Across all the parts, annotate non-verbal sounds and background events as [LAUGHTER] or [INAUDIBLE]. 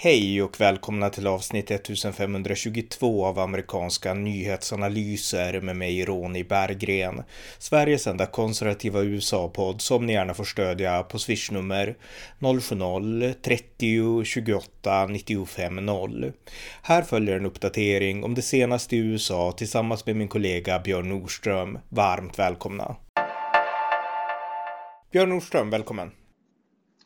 Hej och välkomna till avsnitt 1522 av amerikanska nyhetsanalyser med mig Ronny Berggren. Sveriges enda konservativa USA-podd som ni gärna får stödja på swishnummer 070-30 28 95 0. Här följer en uppdatering om det senaste i USA tillsammans med min kollega Björn Nordström. Varmt välkomna! Björn Nordström, välkommen!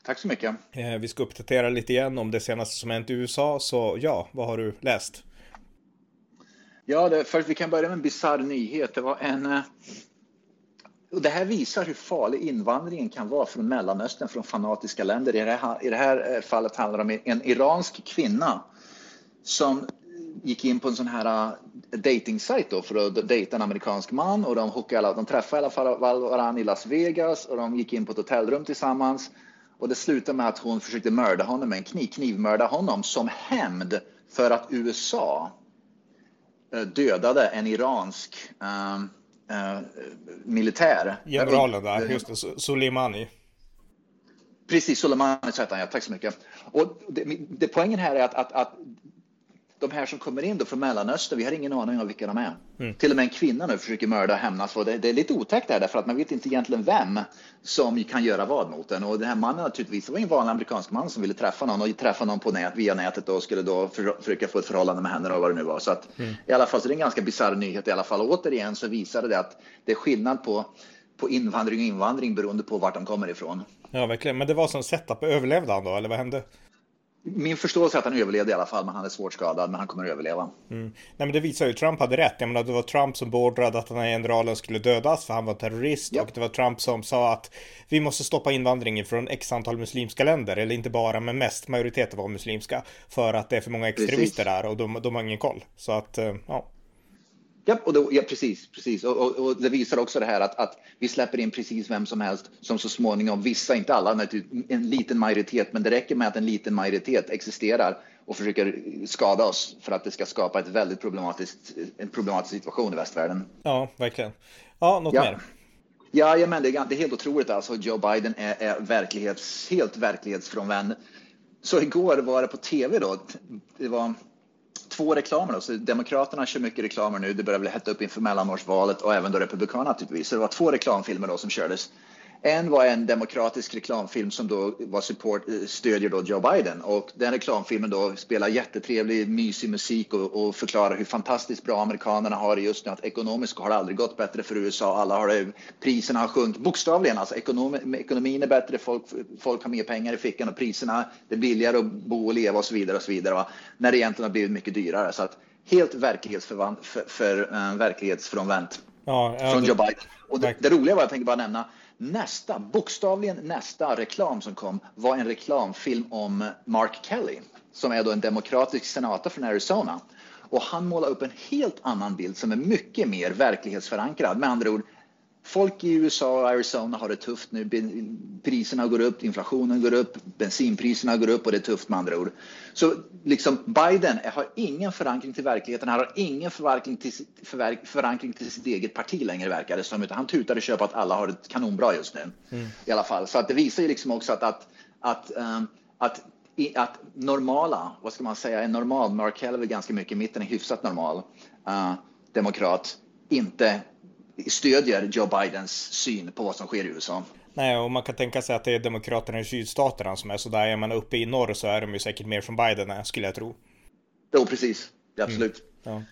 Tack så mycket. Eh, vi ska uppdatera lite igen om det senaste som hänt i USA, så ja, vad har du läst? Ja, det, först vi kan börja med en bisarr nyhet. Det var en... Eh, och det här visar hur farlig invandringen kan vara från Mellanöstern, från fanatiska länder. I det här, i det här eh, fallet handlar det om en iransk kvinna som gick in på en sån här dating-sajt då för att dejta en amerikansk man och de, hookade, de träffade i alla fall varandra i Las Vegas och de gick in på ett hotellrum tillsammans och det slutade med att hon försökte mörda honom med en kniv, knivmörda honom som hämnd för att USA eh, dödade en iransk uh, uh, militär. Generalen där, just det, Soleimani. Precis, Soleimani hette han, ja, tack så mycket. Och det, det, poängen här är att, att, att de här som kommer in då från Mellanöstern, vi har ingen aning om vilka de är. Mm. Till och med en kvinna nu försöker mörda och hämnas. Det, det är lite otäckt där, därför att man vet inte egentligen vem som kan göra vad mot en. Och den här mannen naturligtvis, det var en vanlig amerikansk man som ville träffa någon och träffa någon på nät, via nätet och skulle då för, försöka få ett förhållande med henne och vad det nu var. Så att mm. i alla fall, så det är en ganska bisarr nyhet i alla fall. Och återigen så visade det att det är skillnad på på invandring och invandring beroende på vart de kommer ifrån. Ja, verkligen. Men det var som setup. Överlevde han då, eller vad hände? Min förståelse är att han överlevde i alla fall, men han är svårt skadad, men han kommer att överleva. Mm. Nej, men det visar ju Trump hade rätt. Jag menar, det var Trump som beordrade att den här generalen skulle dödas för han var terrorist ja. och det var Trump som sa att vi måste stoppa invandringen från x antal muslimska länder, eller inte bara, men mest majoriteten var muslimska, för att det är för många extremister Precis. där och de, de har ingen koll. Så att, eh, ja. Ja, och då, ja precis. precis. Och, och, och, det visar också det här att, att vi släpper in precis vem som helst som så småningom, vissa, inte alla, en liten majoritet, men det räcker med att en liten majoritet existerar och försöker skada oss för att det ska skapa ett väldigt problematiskt, en problematisk situation i västvärlden. Ja, verkligen. Ja, något ja. mer? Ja, men det, är, det är helt otroligt alltså. Joe Biden är, är verklighets, helt verklighetsfrånvänd. Så igår var det på tv då. Det var två reklamer. Då. Så Demokraterna kör mycket reklamer nu. Det börjar väl hetta upp inför mellanårsvalet och även då Republikanerna naturligtvis. Så det var två reklamfilmer då som kördes. En var en demokratisk reklamfilm som då var support, eh, stödjer då Joe Biden och den reklamfilmen då spelar jättetrevlig, mysig musik och, och förklarar hur fantastiskt bra amerikanerna har det just nu. Att ekonomiskt har det aldrig gått bättre för USA. Alla har det, priserna har sjunkit bokstavligen. Alltså ekonom, ekonomin är bättre, folk, folk har mer pengar i fickan och priserna det är billigare att bo och leva och så vidare och så vidare. Va? När det egentligen har blivit mycket dyrare. Så att helt verklighetsförvant, för, för, uh, verklighetsfrånvänt ja, från Joe Biden. Och det, det roliga var, jag tänker bara nämna, Nästa, bokstavligen nästa reklam som kom var en reklamfilm om Mark Kelly som är då en demokratisk senator från Arizona. Och han målar upp en helt annan bild som är mycket mer verklighetsförankrad. Med andra ord, Folk i USA och Arizona har det tufft nu. Priserna går upp, inflationen går upp, bensinpriserna går upp och det är tufft med andra ord. Så liksom Biden har ingen förankring till verkligheten. Han har ingen förankring till, förankring till sitt eget parti längre verkar det som. Utan han tutar och kör på att alla har det kanonbra just nu. Mm. I alla fall. Så att det visar ju liksom också att, att, att, um, att att normala, vad ska man säga, en normal, Mark Kelly är ganska mycket i mitten, är hyfsat normal uh, demokrat, inte stödjer Joe Bidens syn på vad som sker i USA. Nej, och man kan tänka sig att det är demokraterna i sydstaterna som är så där. Är man uppe i norr så är de ju säkert mer från Biden, skulle jag tro. Jo, precis. Absolut. Mm.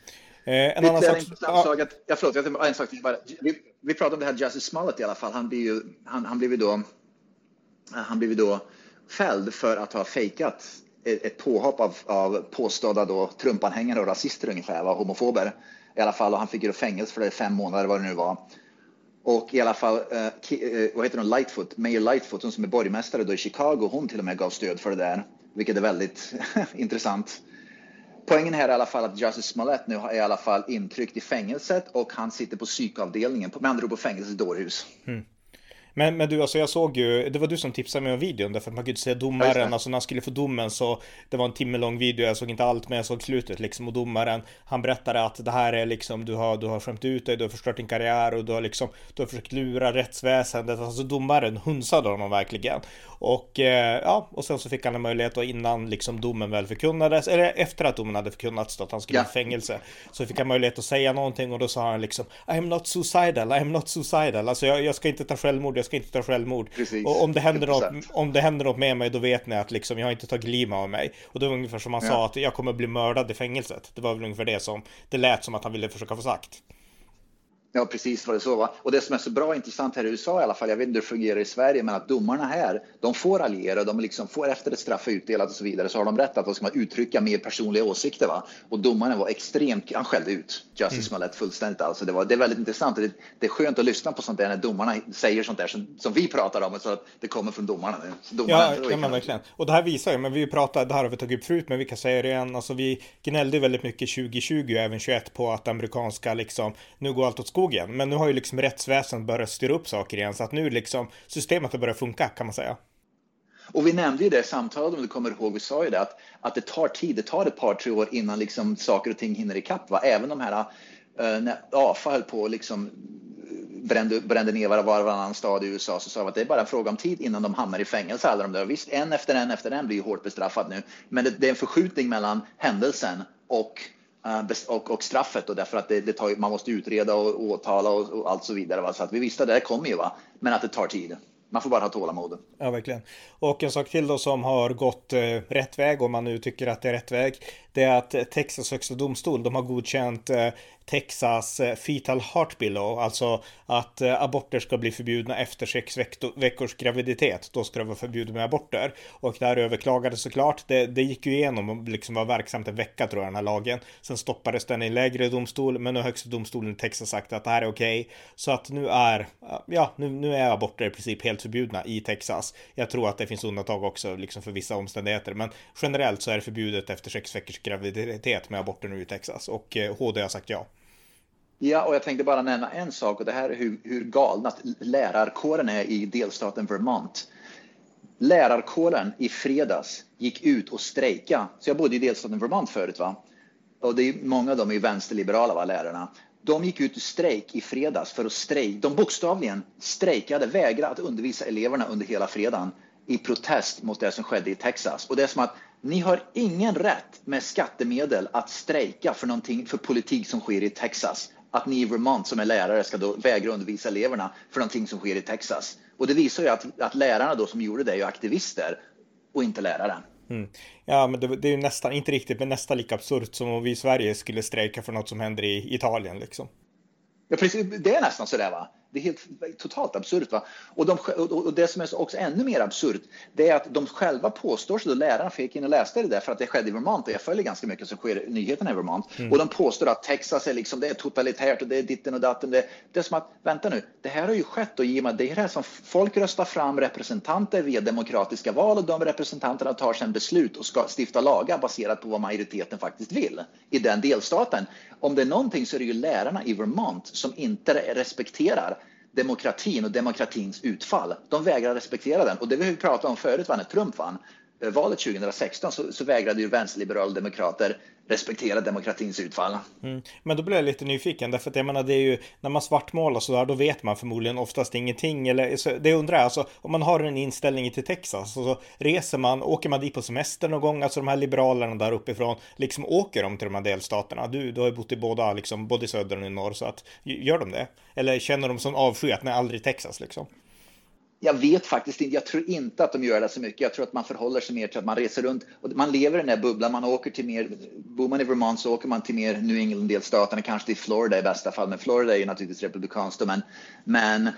Ja. Eh, en annan sak. Ja. sak att, ja, förlåt, jag en sak bara. Vi, vi pratade om det här Justice Smollett i alla fall. Han blev ju, han, han blev då, han blev då fälld för att ha fejkat ett, ett påhopp av, av påstådda då Trumpanhängare och rasister ungefär, var homofober i alla fall och han fick ju fängelse för det fem månader vad det nu var. Och i alla fall, eh, eh, vad heter hon, Lightfoot, Mayor Lightfoot, hon som är borgmästare då i Chicago, hon till och med gav stöd för det där, vilket är väldigt [LAUGHS] intressant. Poängen här är i alla fall att Justice Smollett nu är i alla fall intryckt i fängelset och han sitter på psykavdelningen, med andra ord på fängelsets dårhus. Mm. Men, men du, alltså jag såg ju, det var du som tipsade mig om videon därför att man kunde se domaren, ja, alltså när han skulle få domen så det var en timme lång video, jag såg inte allt men jag såg slutet liksom och domaren, han berättade att det här är liksom, du har, du har skämt ut dig, du har förstört din karriär och du har liksom, du har försökt lura rättsväsendet, alltså domaren hunsade honom verkligen. Och eh, ja, och sen så fick han en möjlighet och innan liksom domen väl förkunnades, eller efter att domen hade förkunnats då att han skulle ja. i fängelse, så fick han möjlighet att säga någonting och då sa han liksom I am not suicidal, I am not suicidal, alltså jag, jag ska inte ta självmord, jag ska inte ta självmord. Precis. Och om det, händer något, om det händer något med mig, då vet ni att liksom, jag har inte tagit lima av mig. Och det var ungefär som han ja. sa, att jag kommer bli mördad i fängelset. Det var väl ungefär det som det lät som att han ville försöka få sagt. Ja, precis var det så. Va? Och det som är så bra och intressant här i USA i alla fall, jag vet inte hur det fungerar i Sverige, men att domarna här, de får alliera, de liksom får efter ett straff utdelat och så vidare, så har de rätt att då ska man uttrycka mer personliga åsikter. Va? Och domaren var extremt, han skällde ut Justice mm. Smollett fullständigt. Alltså det, var, det är väldigt intressant. Det, det, är skönt att lyssna på sånt där när domarna säger sånt där som, som vi pratar om, så att det kommer från domarna. domarna ja, ja men verkligen. Och det här visar ju, men vi pratar, det här har vi tagit upp förut, men vi kan säga det igen, alltså vi gnällde väldigt mycket 2020 och även 21 på att amerikanska liksom, nu går allt åt skogen. Men nu har ju liksom rättsväsendet börjat styra upp saker igen så att nu liksom systemet har börjat funka kan man säga. Och vi nämnde ju det samtalet om du kommer ihåg, vi sa ju det att, att det tar tid, det tar ett par tre år innan liksom saker och ting hinner ikapp. Va? Även de här, uh, när AFA höll på liksom eh, brände, brände ner var varannan stad i USA så sa vi att det är bara en fråga om tid innan de hamnar i fängelse alla de där. Visst, en efter en efter en blir ju hårt bestraffad nu, men det, det är en förskjutning mellan händelsen och Eh, och, och, straffet då därför att det, det tar, man måste utreda och åtala och, och allt så vidare. Va? Så att vi visste att det kommer ju, va? men att det tar tid. Man får bara ha tålamod. Ja, verkligen. Och en sak till då som har gått eh, rätt väg, om man nu tycker att det är rätt väg, det är att Texas högsta domstol, de har godkänt eh, Texas eh, fetal heart below, alltså att eh, aborter ska bli förbjudna efter sex veckors graviditet. Då ska det vara förbjudet med aborter. Och det här överklagades såklart. Det, det gick ju igenom och liksom var verksamt en vecka tror jag, den här lagen. Sen stoppades den i lägre domstol, men nu har högsta domstolen i Texas sagt att det här är okej. Okay. Så att nu är, ja, nu, nu är aborter i princip helt förbjudna i Texas. Jag tror att det finns undantag också, liksom för vissa omständigheter, men generellt så är det förbjudet efter sex veckors graviditet med aborter nu i Texas och eh, HD har sagt ja. Ja, och jag tänkte bara nämna en sak och det här är hur, hur galna lärarkåren är i delstaten Vermont. Lärarkåren i fredags gick ut och strejka. Så jag bodde i delstaten Vermont förut va? Och det är, många av dem är vänsterliberala va, lärarna. De gick ut i strejk i fredags för att strejka. De bokstavligen strejkade, vägrade att undervisa eleverna under hela fredagen i protest mot det som skedde i Texas. Och det är som att ni har ingen rätt med skattemedel att strejka för, någonting, för politik som sker i Texas att ni i Vermont som är lärare ska då vägra undervisa eleverna för någonting som sker i Texas. Och det visar ju att, att lärarna då som gjorde det är ju aktivister och inte lärare. Mm. Ja, men det, det, är ju nästan, inte riktigt, men nästan lika absurt som om vi i Sverige skulle strejka för något som händer i Italien liksom. Ja, precis. Det är nästan så där va. Det är helt totalt absurt. Va? Och, de, och, det som är också ännu mer absurt, det är att de själva påstår sig, då lärarna fick in och läste det där för att det skedde i Vermont och jag följer ganska mycket som sker nyheterna i Vermont. Mm. Och de påstår att Texas är liksom, det är totalitärt och det är ditten och datten. Det, det är som att, vänta nu, det här har ju skett och i och med det här som folk röstar fram representanter via demokratiska val och de representanterna tar sedan beslut och ska stifta lagar baserat på vad majoriteten faktiskt vill i den delstaten. Om det är någonting så är det ju lärarna i Vermont som inte respekterar demokratin och demokratins utfall. De vägrar respektera den. Och det vi pratade om förut, när Trump vann Eh, valet 2016, så, så vägrade ju vänsterliberala demokrater respektera demokratins utfall. Mm. Men då blir jag lite nyfiken, därför att jag menar det är ju när man svartmålar så där, då vet man förmodligen oftast ingenting. Eller, så det undrar jag, alltså om man har en inställning till Texas, och så reser man, åker man dit på semester någon gång, alltså de här liberalerna där uppifrån, liksom åker de till de här delstaterna? Du, du har ju bott i båda, liksom, både i söder och i norr, så att gör de det? Eller känner de sån avsky att nej, aldrig Texas liksom? Jag vet faktiskt inte. Jag tror inte att de gör det så mycket. Jag tror att man förhåller sig mer till att man reser runt och man lever i den där bubblan. Man åker till mer, bor man i Vermont så åker man till mer New England-delstaterna, kanske till Florida i bästa fall. Men Florida är ju naturligtvis republikanskt. Men, men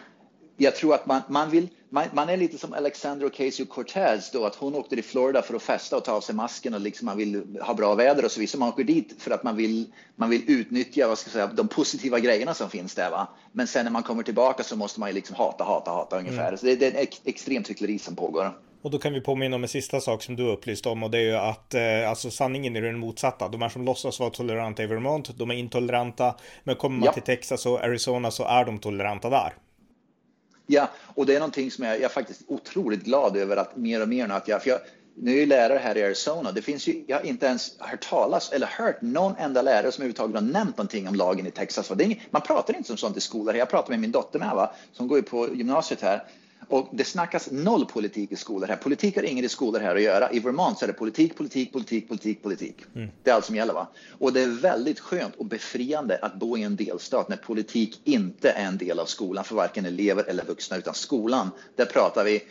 jag tror att man, man vill, man, man, är lite som Alexandra Ocasio-Cortez då, att hon åkte till Florida för att festa och ta av sig masken och liksom man vill ha bra väder och så vidare. Så man åker dit för att man vill, man vill utnyttja vad ska jag säga, de positiva grejerna som finns där. Va? Men sen när man kommer tillbaka så måste man ju liksom hata, hata, hata ungefär. Mm. Så det, det är ett extremt hyckleri som pågår. Och då kan vi påminna om en sista sak som du upplyst om och det är ju att eh, alltså sanningen är den motsatta. De här som låtsas vara toleranta i Vermont, de är intoleranta. Men kommer man ja. till Texas och Arizona så är de toleranta där. Ja, och det är någonting som jag, jag är faktiskt otroligt glad över att mer och mer nu att jag, för jag nu är jag lärare här i Arizona. Det finns ju, jag har inte ens hört talas eller hört någon enda lärare som överhuvudtaget har nämnt någonting om lagen i Texas. Det inget, man pratar inte om sånt i skolor. Jag pratar med min dotter med, va, som går ju på gymnasiet här. Och det snackas noll politik i skolor här. Politik har inget i skolor här att göra. I Vermont så är det politik, politik, politik, politik, politik. Mm. Det är allt som gäller. Va? Och det är väldigt skönt och befriande att bo i en delstat när politik inte är en del av skolan för varken elever eller vuxna, utan skolan, där pratar vi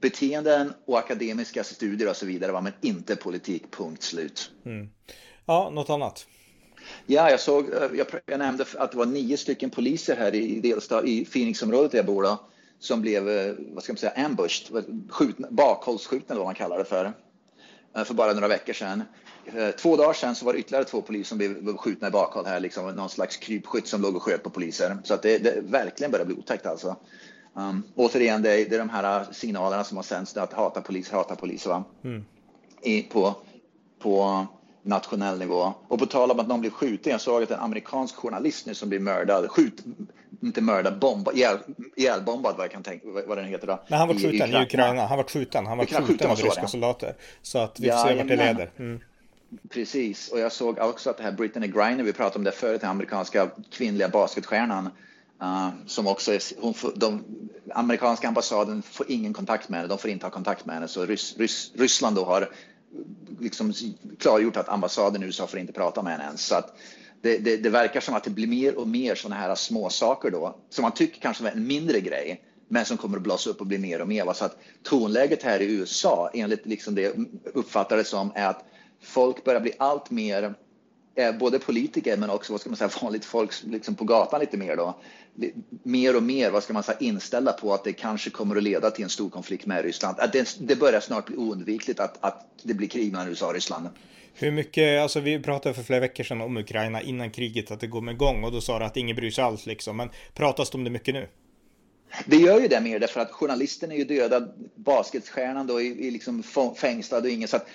beteenden och akademiska studier och så vidare, va? men inte politik, punkt slut. Mm. Ja, något annat? Ja, jag såg, eh, jag, jag, nämnde att det var nio stycken poliser här i delstat, i Phoenixområdet där jag bor då, som blev, eh, vad ska man säga, ambushed, skjutna, bakhållsskjutna eller vad man kallar det för, eh, för bara några veckor sedan. Två dagar sedan så var det ytterligare två poliser som blev skjutna i bakhåll här, liksom någon slags krypskytt som låg och sköt på poliser. Så att det, det verkligen börjar bli otäckt alltså. Um, återigen, det är, det är de här signalerna som har sänts att hata polis, hata polis va? Mm. I, på, på nationell nivå. Och på tal om att någon blir skjuten, jag såg att en amerikansk journalist nu som blir mördad, skjut, inte mördad, bomba, ihjäl, ihjälbombad vad jag kan tänka, vad den heter då. Nej, han var skjuten i, i Ukraina. Han var skjuten, han var skjuten, skjuten av ryska soldater. Så att vi får ja, se vart det leder. Mm. Precis, och jag såg också att det här Brittany Griner, vi pratade om det förut, den amerikanska kvinnliga basketstjärnan, Uh, som också är, hon får, de, amerikanska ambassaden får ingen kontakt med henne, de får inte ha kontakt med henne. Så Rys, Rys, Ryssland då har liksom klargjort att ambassaden i USA får inte prata med henne ens. Så att det, det, det verkar som att det blir mer och mer sådana här små saker då, som man tycker kanske är en mindre grej, men som kommer att blåsa upp och bli mer och mer. Så att tonläget här i USA, enligt liksom det uppfattades som, är att folk börjar bli allt mer både politiker men också vad ska man säga, [LAUGHS] vanligt folk liksom på gatan lite mer då, mer och mer vad ska man säga, inställda på att det kanske kommer att leda till en stor konflikt med Ryssland. Att det, det börjar snart bli oundvikligt att, att det blir krig mellan USA och Ryssland. Hur mycket, alltså vi pratade för flera veckor sedan om Ukraina innan kriget att det går med igång och då sa du att ingen bryr sig alls liksom. Men pratas det om det mycket nu? Det gör ju det mer därför att journalisten är ju dödad, basketstjärnan då är, är liksom fängslad och ingen så att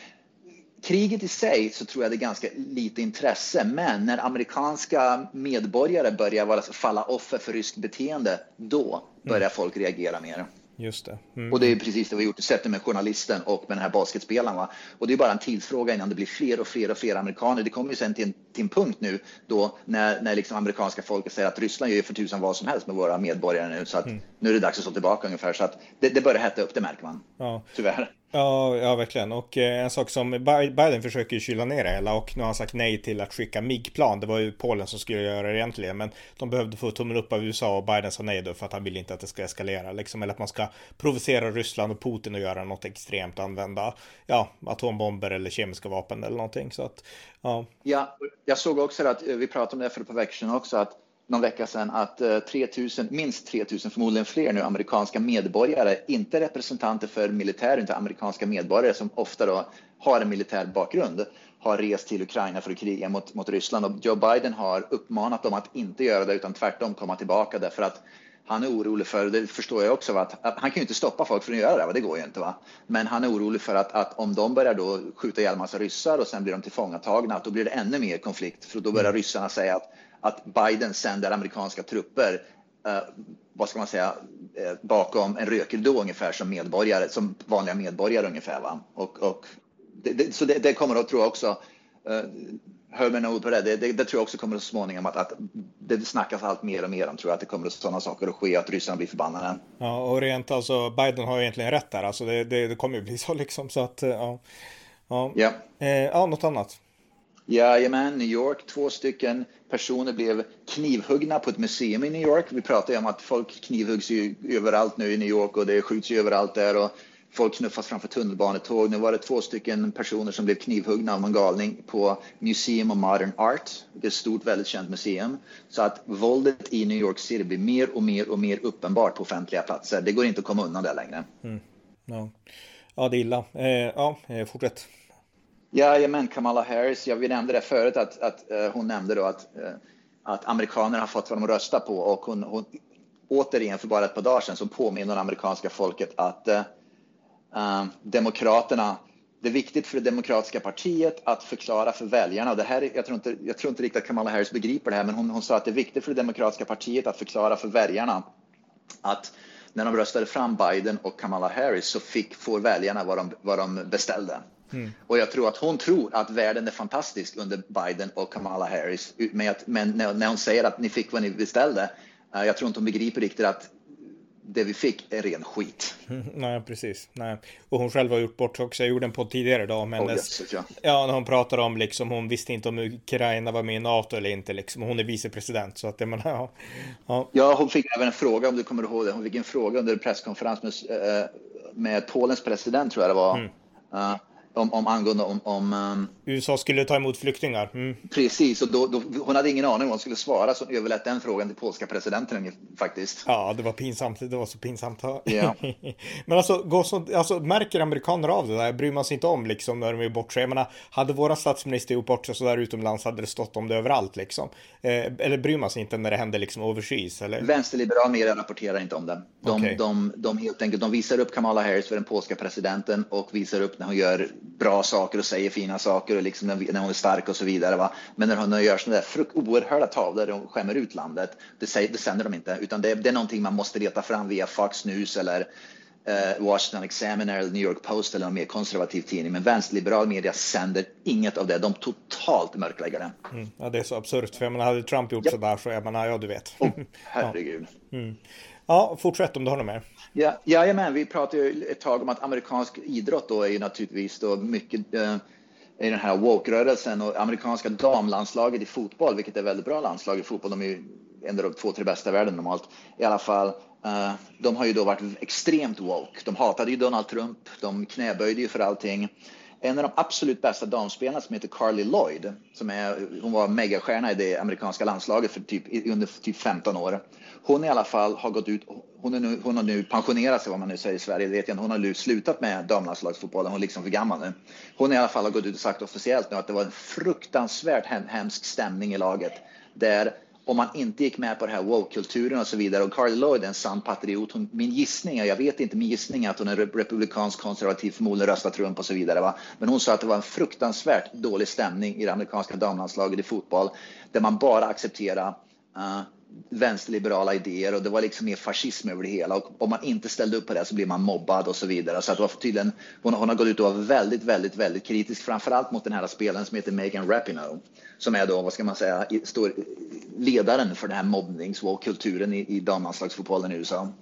kriget i sig så tror jag det är ganska lite intresse, men när amerikanska medborgare börjar falla offer för ryskt beteende, då börjar mm. folk reagera mer. Just det. Mm. Och det är precis det vi har gjort, sett det med journalisten och med den här basketspelaren. Va? Och det är bara en tidsfråga innan det blir fler och fler och fler amerikaner. Det kommer ju sen till en, till en punkt nu då när, när liksom amerikanska folket säger att Ryssland gör för tusan vad som helst med våra medborgare nu. Så att mm. nu är det dags att stå tillbaka ungefär. Så att det, det börjar hetta upp, det märker man. Ja. Tyvärr. Ja, ja, verkligen. Och eh, en sak som Biden försöker kyla ner det hela och nu har han sagt nej till att skicka MIG-plan. Det var ju Polen som skulle göra det egentligen, men de behövde få tummen upp av USA och Biden sa nej då för att han vill inte att det ska eskalera liksom, eller att man ska provocera Ryssland och Putin och göra något extremt, använda ja, atombomber eller kemiska vapen eller någonting. Så att, ja. ja, jag såg också att eh, vi pratade om det för ett par veckor sedan också att någon vecka sedan att 3000, eh, minst 3000, förmodligen fler nu, amerikanska medborgare, inte representanter för militären, utan amerikanska medborgare som ofta då har en militär bakgrund, har rest till Ukraina för att kriga mot, mot Ryssland. Och Joe Biden har uppmanat dem att inte göra det, utan tvärtom komma tillbaka därför att han är orolig för, det förstår jag också, att, att han kan ju inte stoppa folk från att göra det, det går ju inte. Va? Men han är orolig för att, att om de börjar då skjuta ihjäl massa ryssar och sen blir de tillfångatagna, att då blir det ännu mer konflikt. För då börjar mm. ryssarna säga att att Biden sänder amerikanska trupper, eh, vad ska man säga, eh, bakom en rökridå ungefär som medborgare, som vanliga medborgare ungefär. Va? Och, och det, det, så det, det, kommer att, tror jag också, eh, hör mig nog på det, det, det, tror jag också kommer så småningom att, att det snackas allt mer och mer om, tror jag, att det kommer att sådana saker att ske, att ryssarna blir förbannade. Ja, och rent alltså, Biden har egentligen rätt där, alltså det, det, det kommer ju bli så liksom, så att, ja. Ja, ja. Eh, ja något annat. Jajamän, New York. Två stycken personer blev knivhuggna på ett museum i New York. Vi pratar ju om att folk knivhuggs ju överallt nu i New York och det skjuts ju överallt där och folk knuffas framför tunnelbanetåg. Nu var det två stycken personer som blev knivhuggna av en galning på Museum of Modern Art, ett stort, väldigt känt museum. Så att våldet i New York City blir mer och mer och mer uppenbart på offentliga platser. Det går inte att komma undan det längre. Mm. Ja. ja, det är illa. Eh, ja, eh, fortsätt. Jajamän, Kamala Harris. Ja, vi nämnde det förut att, att uh, hon nämnde då att, uh, att amerikanerna har fått vad de röstar på och hon, hon återigen för bara ett par dagar sedan så påminner amerikanska folket att uh, demokraterna det är viktigt för det demokratiska partiet att förklara för väljarna, och det här, jag, tror inte, jag tror inte riktigt att Kamala Harris begriper det här, men hon, hon sa att det är viktigt för det demokratiska partiet att förklara för väljarna att när de röstade fram Biden och Kamala Harris så fick, får väljarna vad de, vad de beställde. Mm. Och jag tror att hon tror att världen är fantastisk under Biden och Kamala Harris. Men, men när hon säger att ni fick vad ni beställde, eh, jag tror inte hon begriper riktigt att det vi fick är ren skit. [LAUGHS] Nej, precis. Nej. Och hon själv har gjort bort också. Jag gjorde en podd tidigare idag hennes... Oh, ja. ja, när hon pratar om liksom, hon visste inte om Ukraina var med i NATO eller inte liksom. Hon är vicepresident så att det man, [LAUGHS] ja. ja. Ja, hon fick även en fråga om du kommer ihåg det. Hon fick en fråga under en presskonferens med, eh, med Polens president tror jag det var. Mm. Uh, om, om angående om, om um, USA skulle ta emot flyktingar. Mm. Precis, och då, då, hon hade ingen aning om vad hon skulle svara så hon överlät den frågan till polska presidenten faktiskt. Ja, det var pinsamt. Det var så pinsamt. Yeah. [LAUGHS] Men alltså, gå så, alltså, märker amerikaner av det där? Bryr man sig inte om liksom när de är bort? Jag menar, hade våra statsminister gjort bort sig sådär utomlands hade det stått om det överallt liksom. Eh, eller bryr man sig inte när det händer liksom overseas? Eller? Vänsterliberal media rapporterar inte om det. De, okay. de, de, helt enkelt, de visar upp Kamala Harris för den polska presidenten och visar upp när hon gör bra saker och säger fina saker och liksom när hon är stark och så vidare. Va? Men när hon gör sådana där oerhörda tavlor och skämmer ut landet, det, säger, det sänder de inte. Utan det, det är någonting man måste leta fram via Fox News eller eh, Washington Examiner eller New York Post eller någon mer konservativ tidning. Men vänsterliberal media sänder inget av det. De totalt mörklägger det. Mm, ja, det är så absurt. För jag menar, hade Trump gjort ja. sådär så, jag menar, ja du vet. Oh, [LAUGHS] herregud. ja. Mm. Ja, fortsätt om du har något mer. Ja, jajamän, vi pratade ju ett tag om att amerikansk idrott då är ju naturligtvis då mycket eh, i den här woke-rörelsen och amerikanska damlandslaget i fotboll, vilket är väldigt bra landslag i fotboll. De är ju en av de två, tre bästa i världen normalt. I alla fall, Eh, de har ju då varit extremt woke. De hatade ju Donald Trump, de knäböjde ju för allting. En av de absolut bästa damspelarna som heter Carly Lloyd, som är, hon var megastjärna i det amerikanska landslaget för typ, under typ 15 år. Hon i alla fall har gått ut, hon, är nu, hon har nu pensionerat sig vad man nu säger i Sverige, vet jag Hon har nu slutat med damlandslagsfotbollen, hon är liksom för gammal nu. Hon i alla fall har gått ut och sagt officiellt nu att det var en fruktansvärt hemsk stämning i laget där om man inte gick med på det här woke-kulturen och så vidare. Och Carly Lloyd är en sann patriot. Hon, min gissning, jag vet inte, min gissning är att hon är republikansk konservativ, förmodligen röstar Trump och så vidare. Va? Men hon sa att det var en fruktansvärt dålig stämning i det amerikanska damlandslaget i fotboll där man bara accepterar uh, vänsterliberala idéer och det var liksom mer fascism över det hela. Och om man inte ställde upp på det så blir man mobbad och så vidare. Så att det var tydligen, hon, hon har gått ut och varit väldigt, väldigt, väldigt kritisk, framförallt mot den här spelaren som heter Megan Rapinoe, som är då, vad ska man säga, står ledaren för den här mobbningskulturen i, i damlandslagsfotbollen i USA.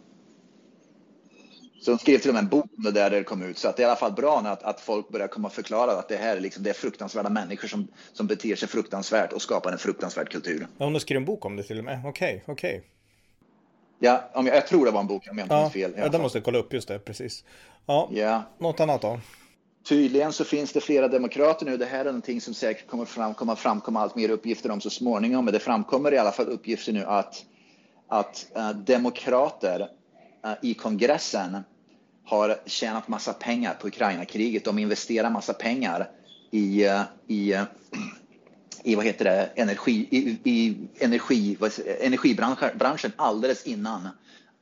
Så de skrev till och med en bok om det där det kom ut. Så att det är i alla fall bra att, att folk börjar komma och förklara att det här är, liksom, det är fruktansvärda människor som, som beter sig fruktansvärt och skapar en fruktansvärd kultur. Ja, hon har skrivit en bok om det till och med. Okej, okay, okej. Okay. Ja, om jag, jag, tror det var en bok om jag inte ja, fel. Ja, den måste jag kolla upp, just det, precis. Ja, ja. något annat då? Tydligen så finns det flera demokrater nu. Det här är någonting som säkert kommer fram, kommer framkomma allt mer uppgifter om så småningom. Men det framkommer i alla fall uppgifter nu att, att uh, demokrater uh, i kongressen har tjänat massa pengar på Ukraina-kriget. De investerar massa pengar i, eh, i, eh, i vad heter det, energi, i, i energi, energibranschen alldeles innan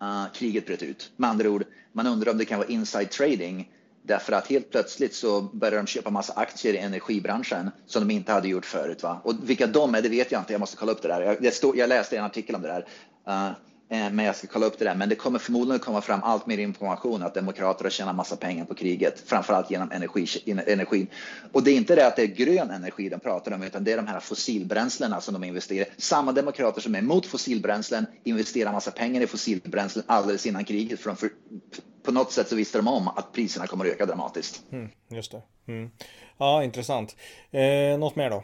uh, kriget bröt ut. Med andra ord, man undrar om det kan vara inside trading Därför att helt plötsligt så börjar de köpa massa aktier i energibranschen som de inte hade gjort förut. Va? Och vilka de är, det vet jag inte. Jag måste kolla upp det där. Jag, stod, jag läste en artikel om det där. Uh, men jag ska kolla upp det där. Men det kommer förmodligen komma fram allt mer information att demokrater har tjänat massa pengar på kriget, framförallt genom energi, energin. Och det är inte det att det är grön energi de pratar om, utan det är de här fossilbränslena som de investerar. Samma demokrater som är emot fossilbränslen investerar massa pengar i fossilbränslen alldeles innan kriget. För, för på något sätt så visste de om att priserna kommer att öka dramatiskt. Mm, just det. Mm. Ja, intressant. Eh, något mer då?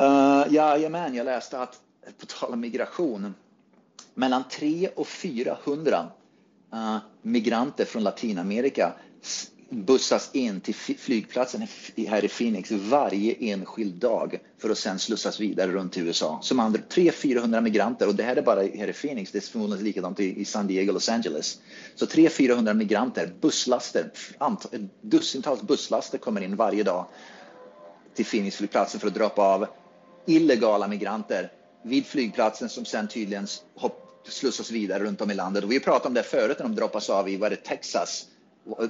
Uh, jajamän, jag läste att på tal om migration mellan 300 och 400 uh, eh, migranter från Latinamerika bussas in till flygplatsen här i Phoenix varje enskild dag för att sen slussas vidare runt till USA. Som andra 300-400 migranter och det här är bara här i Phoenix, det är förmodligen likadant i San Diego, Los Angeles. Så 300-400 migranter, busslaster, dussintals busslaster kommer in varje dag till Phoenix flygplatsen för att droppa av illegala migranter vid flygplatsen som sen tydligen hopp, slussas vidare runt om i landet. Och vi pratade om det förut när de droppas av i vad det, Texas,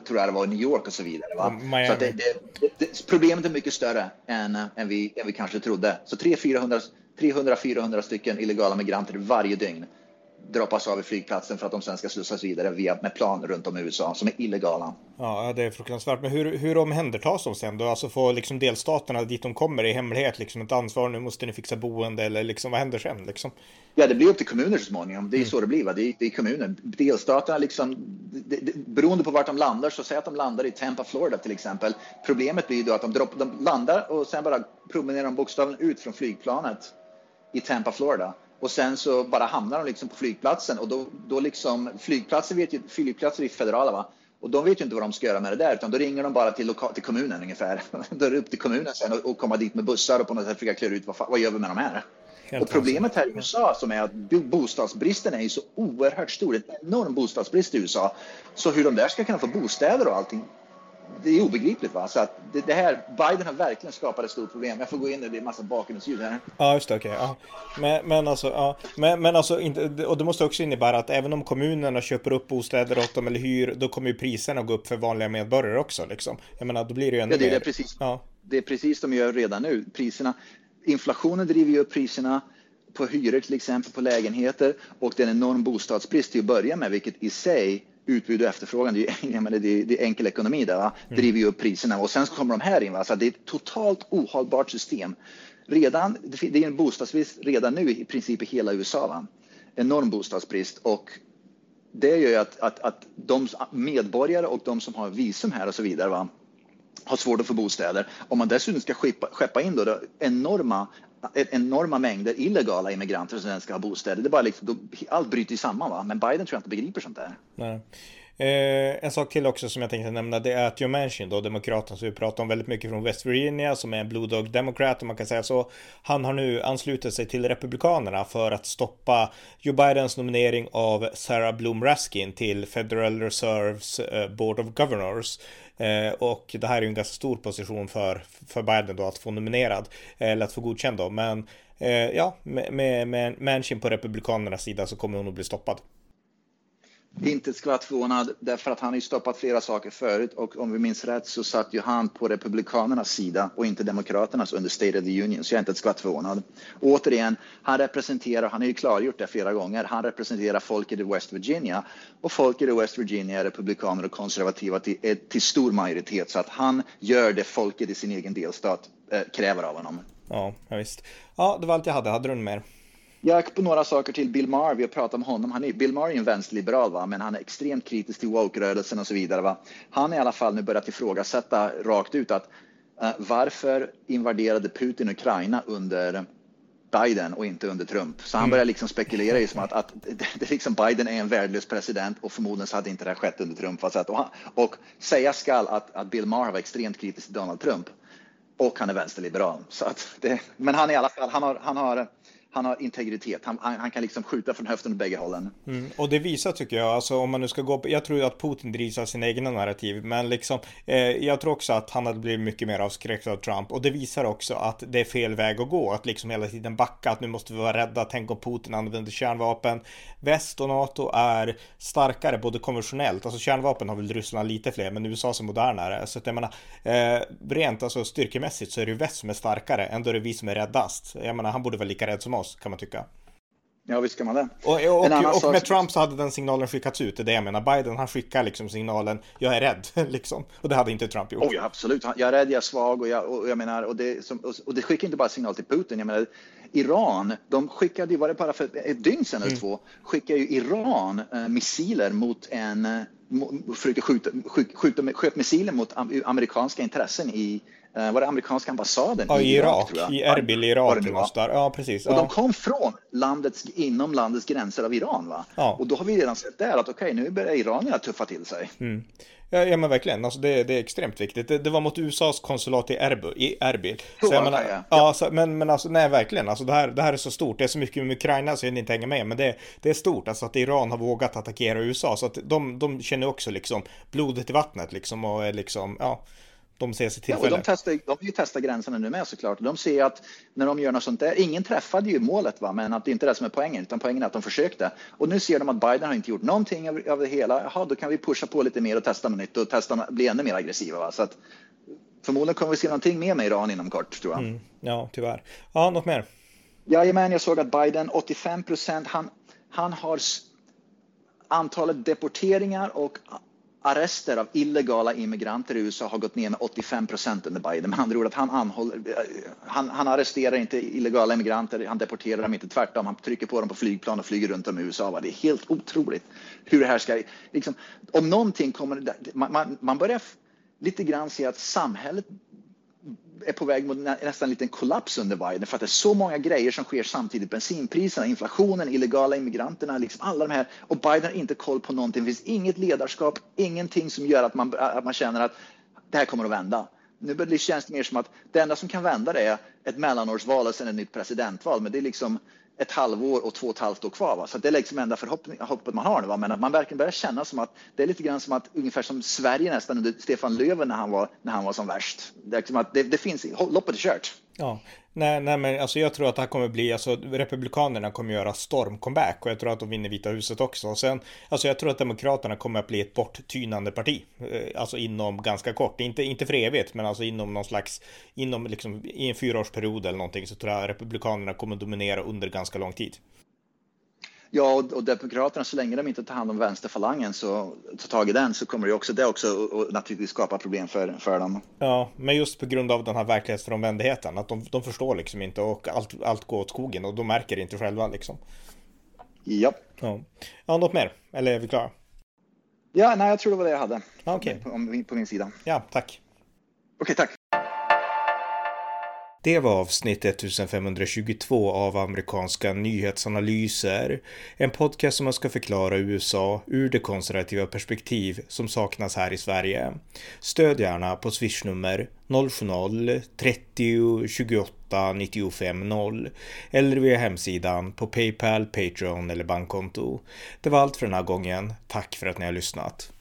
tror jag det var, New York och så vidare. Va? Så det, det, det, problemet är mycket större än, än, vi, än vi kanske trodde. Så 300-400 stycken illegala migranter varje dygn droppas av i flygplatsen för att de sen ska slussas vidare via, med plan runt om i USA som är illegala. Ja, det är fruktansvärt. Men hur, hur omhändertas de sen då? Alltså får liksom delstaterna dit de kommer i hemlighet liksom ett ansvar, nu måste ni fixa boende eller liksom vad händer sen liksom? Ja, det blir upp till kommuner så småningom. Det är mm. så det blir. Va? Det, är, det är kommuner. Delstaterna, liksom, det, det, beroende på vart de landar, så säg att de landar i Tampa, Florida till exempel. Problemet blir då att de, dropp, de landar och sen bara promenerar de bokstavligen ut från flygplanet i Tampa, Florida och sen så bara hamnar de liksom på flygplatsen och då, då liksom flygplatser vet ju, flygplatser är federala va? Och de vet ju inte vad de ska göra med det där utan då ringer de bara till, loka, till kommunen ungefär. [LAUGHS] då är det upp till kommunen sen och, och komma dit med bussar och på något sätt försöka klura ut vad, vad gör vi med de här? Helt och problemet här i USA som är att bostadsbristen är ju så oerhört stor. Det är en enorm bostadsbrist i USA. Så hur de där ska kunna få bostäder och allting det är obegripligt. Va? Så att det, det, här, Biden har verkligen skapat ett stort problem. Jag får gå in och det är en massa bakgrundsljud här. Ja, just det. Okej. Okay, ja. men, men alltså, ja. men, men alltså inte, och det måste också innebära att även om kommunerna köper upp bostäder åt dem eller hyr, då kommer ju priserna gå upp för vanliga medborgare också. Liksom. Jag menar, då blir det ju ännu ja, det, mer. Det är, precis, ja. det är precis de gör redan nu. Priserna, inflationen driver ju upp priserna på hyror till exempel, på lägenheter och det är en enorm bostadsbrist till att börja med, vilket i sig utbud och efterfrågan, det är, menar, det är, det är enkel ekonomi där, va? Mm. driver ju upp priserna och sen kommer de här in. Va? Så det är ett totalt ohållbart system. Redan, det är en bostadsbrist redan nu i princip i hela USA. Va? Enorm bostadsbrist och det gör ju att, att, att de medborgare och de som har visum här och så vidare va? har svårt att få bostäder. Om man dessutom ska skeppa, skeppa in då, då enorma enorma mängder illegala immigranter som ska ha bostäder. Det är bara liksom, allt bryter samman. Va? Men Biden tror jag inte begriper sånt där. Nej. Eh, en sak till också som jag tänkte nämna det är att Joe Manchin då, demokraten som vi pratar om väldigt mycket från West Virginia som är en Blue Dog Democrat om man kan säga så. Han har nu anslutit sig till Republikanerna för att stoppa Joe Bidens nominering av Sarah Bloom Raskin till Federal Reserves eh, Board of Governors. Eh, och det här är ju en ganska stor position för, för Biden då att få nominerad, eh, eller att få godkänd då. Men eh, ja, med, med, med Manchin på Republikanernas sida så kommer hon att bli stoppad. Inte ett skvatt förvånad därför att han har ju stoppat flera saker förut och om vi minns rätt så satt ju han på Republikanernas sida och inte Demokraternas under State of the Union så jag är inte ett skvatt förvånad. Och återigen, han representerar, han har ju klargjort det flera gånger, han representerar folket i West Virginia och folket i West Virginia är republikaner och konservativa till, eh, till stor majoritet så att han gör det folket i sin egen delstat äh, kräver av honom. Ja, visst. Ja, det var allt jag hade. Hade du något mer? Jag på några saker till Bill Maher. Vi har pratat om honom. Han är, Bill Maher är en vänsterliberal, va? men han är extremt kritisk till woke-rörelsen och så vidare. Va? Han har i alla fall nu börjat ifrågasätta rakt ut att uh, varför invaderade Putin Ukraina under Biden och inte under Trump. Så han mm. börjar liksom spekulera i som att, att det, liksom Biden är en värdelös president och förmodligen så hade inte det här skett under Trump. Alltså att, och, och säga skall att, att Bill Maher var extremt kritisk till Donald Trump och han är vänsterliberal. Så att det, men han i alla fall, han har, han har han har integritet. Han, han, han, kan liksom skjuta från höften åt bägge hållen. Mm. Och det visar tycker jag, alltså om man nu ska gå på, jag tror ju att Putin drivs av sina egna narrativ, men liksom, eh, jag tror också att han hade blivit mycket mer avskräckt av Trump och det visar också att det är fel väg att gå, att liksom hela tiden backa, att nu måste vi vara rädda, tänk om Putin använder kärnvapen. Väst och NATO är starkare, både konventionellt, alltså kärnvapen har väl Ryssland lite fler, men USA är modernare, så att jag menar, eh, rent alltså styrkemässigt så är det ju väst som är starkare, ändå är det vi som är räddast. Jag menar, han borde vara lika rädd som oss oss kan man tycka. Ja, visst kan man det. Och, och, och, och med Trump så hade den signalen skickats ut, det är det jag menar. Biden han skickar liksom signalen, jag är rädd, [LAUGHS] liksom. Och det hade inte Trump gjort. Oh, ja, absolut. Jag är rädd, jag är svag och jag, och jag menar, och det, som, och det skickar inte bara signal till Putin. Jag menar, Iran, de skickade ju, var det bara för ett dygn sedan eller mm. två, skickade ju Iran äh, missiler mot en, äh, försökte skjuta, skjuta, sköt missiler mot amerikanska intressen i Eh, var det amerikanska ambassaden ja, i Irak? Irak I Erbil Irak. Där. Ja, precis. Och ja. de kom från landets, inom landets gränser av Iran. Va? Ja. Och då har vi redan sett där att okej, okay, nu börjar iranierna tuffa till sig. Mm. Ja, ja men verkligen, alltså det, det är extremt viktigt. Det, det, var mot USAs konsulat i Erbil. I Erbil. Så jag menar, ja, ja. Så, men, men alltså nej verkligen, alltså det här, det här är så stort. Det är så mycket med Ukraina så jag inte hänga med. Men det, det är stort, alltså att Iran har vågat attackera USA. Så att de, de känner också liksom blodet i vattnet liksom och är liksom, ja de ser sig tillfälle. Ja, de, testar, de vill ju testa gränserna nu med såklart. De ser att när de gör något sånt där, ingen träffade ju målet va, men att det inte är det som är poängen, utan poängen är att de försökte. Och nu ser de att Biden har inte gjort någonting av, av det hela. Jaha, då kan vi pusha på lite mer och testa något nytt och testa, bli ännu mer aggressiva. Va? Så att, förmodligen kommer vi se någonting mer med Iran inom kort, tror jag. Mm, ja, tyvärr. Ja, något mer? Jajamän, jag såg att Biden, 85 procent, han, han har antalet deporteringar och arrester av illegala immigranter i USA har gått ner med 85 procent under Biden. Med andra ord att han, anhåller, han, han arresterar inte illegala immigranter, han deporterar dem inte, tvärtom. Han trycker på dem på flygplan och flyger runt om i USA. Det är helt otroligt hur det här ska... Liksom, om någonting kommer... Man, man, man börjar lite grann se att samhället är på väg mot nästan en liten kollaps under Biden för att det är så många grejer som sker samtidigt. Bensinpriserna, inflationen, illegala immigranterna, liksom alla de här. Och Biden har inte koll på någonting. Det finns inget ledarskap, ingenting som gör att man, att man känner att det här kommer att vända. Nu känns det mer som att det enda som kan vända det är ett mellanårsval och sen ett nytt presidentval. Men det är liksom ett halvår och två och ett halvt år kvar. Va? Så det är liksom enda hoppet man har nu. Va? Men att man verkligen börjar känna som att det är lite grann som att ungefär som Sverige nästan under Stefan Löfven när han var, när han var som värst. Det, är liksom att det, det finns, loppet är kört. Ja, nej, nej, men alltså jag tror att det här kommer bli, alltså Republikanerna kommer göra stormcomeback och jag tror att de vinner Vita huset också. Och sen, alltså jag tror att Demokraterna kommer att bli ett borttynande parti, eh, alltså inom ganska kort, inte, inte för evigt, men alltså inom någon slags, inom liksom i en fyraårsperiod eller någonting så tror jag Republikanerna kommer att dominera under ganska lång tid. Ja, och, och Demokraterna, så länge de inte tar hand om vänsterfalangen så tar tag i den så kommer det också, det också och naturligtvis skapa problem för, för dem. Ja, men just på grund av den här verklighetsfrånvändheten, att de, de förstår liksom inte och allt, allt går åt skogen och de märker det inte själva liksom. Ja. Ja, ja något mer? Eller är vi klara? Ja, nej, jag tror det var det jag hade. Okej. Okay. På, på min sida. Ja, tack. Okej, okay, tack. Det var avsnitt 1522 av amerikanska nyhetsanalyser. En podcast som ska förklara USA ur det konservativa perspektiv som saknas här i Sverige. Stöd gärna på swishnummer 070-30 28 95 0 eller via hemsidan på Paypal, Patreon eller bankkonto. Det var allt för den här gången. Tack för att ni har lyssnat.